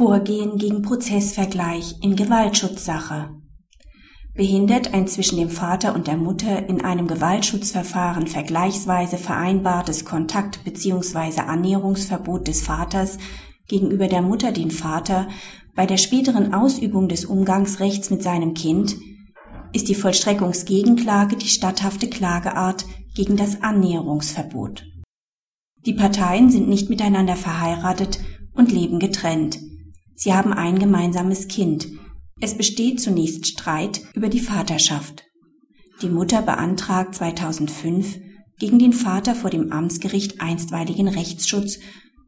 Vorgehen gegen Prozessvergleich in Gewaltschutzsache. Behindert ein zwischen dem Vater und der Mutter in einem Gewaltschutzverfahren vergleichsweise vereinbartes Kontakt- bzw. Annäherungsverbot des Vaters gegenüber der Mutter den Vater bei der späteren Ausübung des Umgangsrechts mit seinem Kind, ist die Vollstreckungsgegenklage die statthafte Klageart gegen das Annäherungsverbot. Die Parteien sind nicht miteinander verheiratet und leben getrennt. Sie haben ein gemeinsames Kind. Es besteht zunächst Streit über die Vaterschaft. Die Mutter beantragt 2005 gegen den Vater vor dem Amtsgericht einstweiligen Rechtsschutz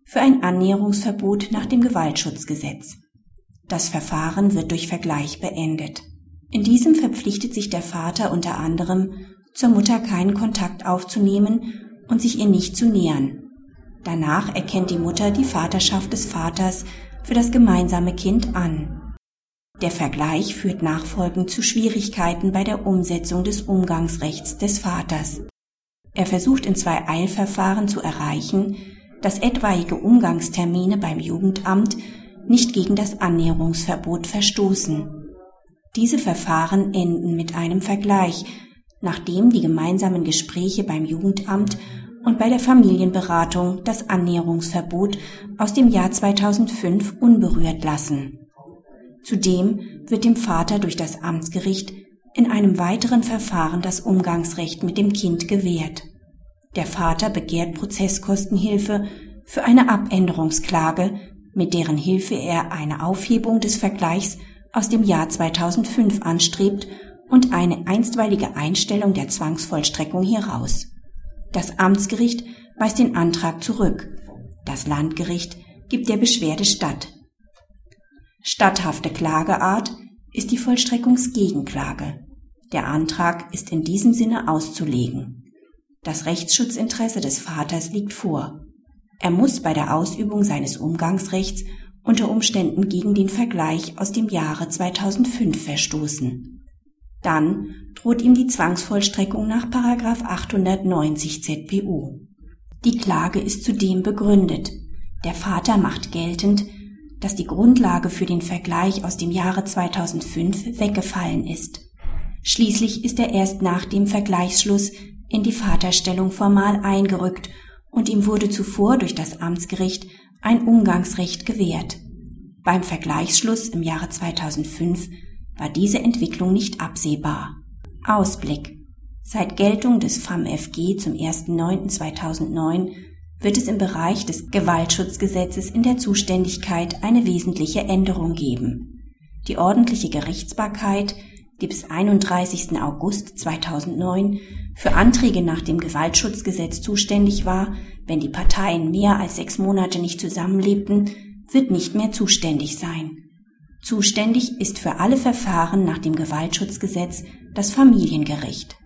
für ein Annäherungsverbot nach dem Gewaltschutzgesetz. Das Verfahren wird durch Vergleich beendet. In diesem verpflichtet sich der Vater unter anderem, zur Mutter keinen Kontakt aufzunehmen und sich ihr nicht zu nähern. Danach erkennt die Mutter die Vaterschaft des Vaters für das gemeinsame Kind an. Der Vergleich führt nachfolgend zu Schwierigkeiten bei der Umsetzung des Umgangsrechts des Vaters. Er versucht in zwei Eilverfahren zu erreichen, dass etwaige Umgangstermine beim Jugendamt nicht gegen das Annäherungsverbot verstoßen. Diese Verfahren enden mit einem Vergleich, nachdem die gemeinsamen Gespräche beim Jugendamt und bei der Familienberatung das Annäherungsverbot aus dem Jahr 2005 unberührt lassen. Zudem wird dem Vater durch das Amtsgericht in einem weiteren Verfahren das Umgangsrecht mit dem Kind gewährt. Der Vater begehrt Prozesskostenhilfe für eine Abänderungsklage, mit deren Hilfe er eine Aufhebung des Vergleichs aus dem Jahr 2005 anstrebt und eine einstweilige Einstellung der Zwangsvollstreckung hieraus. Das Amtsgericht weist den Antrag zurück. Das Landgericht gibt der Beschwerde statt. Statthafte Klageart ist die Vollstreckungsgegenklage. Der Antrag ist in diesem Sinne auszulegen. Das Rechtsschutzinteresse des Vaters liegt vor. Er muss bei der Ausübung seines Umgangsrechts unter Umständen gegen den Vergleich aus dem Jahre 2005 verstoßen. Dann droht ihm die Zwangsvollstreckung nach 890 ZPU. Die Klage ist zudem begründet. Der Vater macht geltend, dass die Grundlage für den Vergleich aus dem Jahre 2005 weggefallen ist. Schließlich ist er erst nach dem Vergleichsschluss in die Vaterstellung formal eingerückt und ihm wurde zuvor durch das Amtsgericht ein Umgangsrecht gewährt. Beim Vergleichsschluss im Jahre 2005 war diese Entwicklung nicht absehbar. Ausblick. Seit Geltung des FAMFG zum 1.9.2009 wird es im Bereich des Gewaltschutzgesetzes in der Zuständigkeit eine wesentliche Änderung geben. Die ordentliche Gerichtsbarkeit, die bis 31. August 2009 für Anträge nach dem Gewaltschutzgesetz zuständig war, wenn die Parteien mehr als sechs Monate nicht zusammenlebten, wird nicht mehr zuständig sein. Zuständig ist für alle Verfahren nach dem Gewaltschutzgesetz das Familiengericht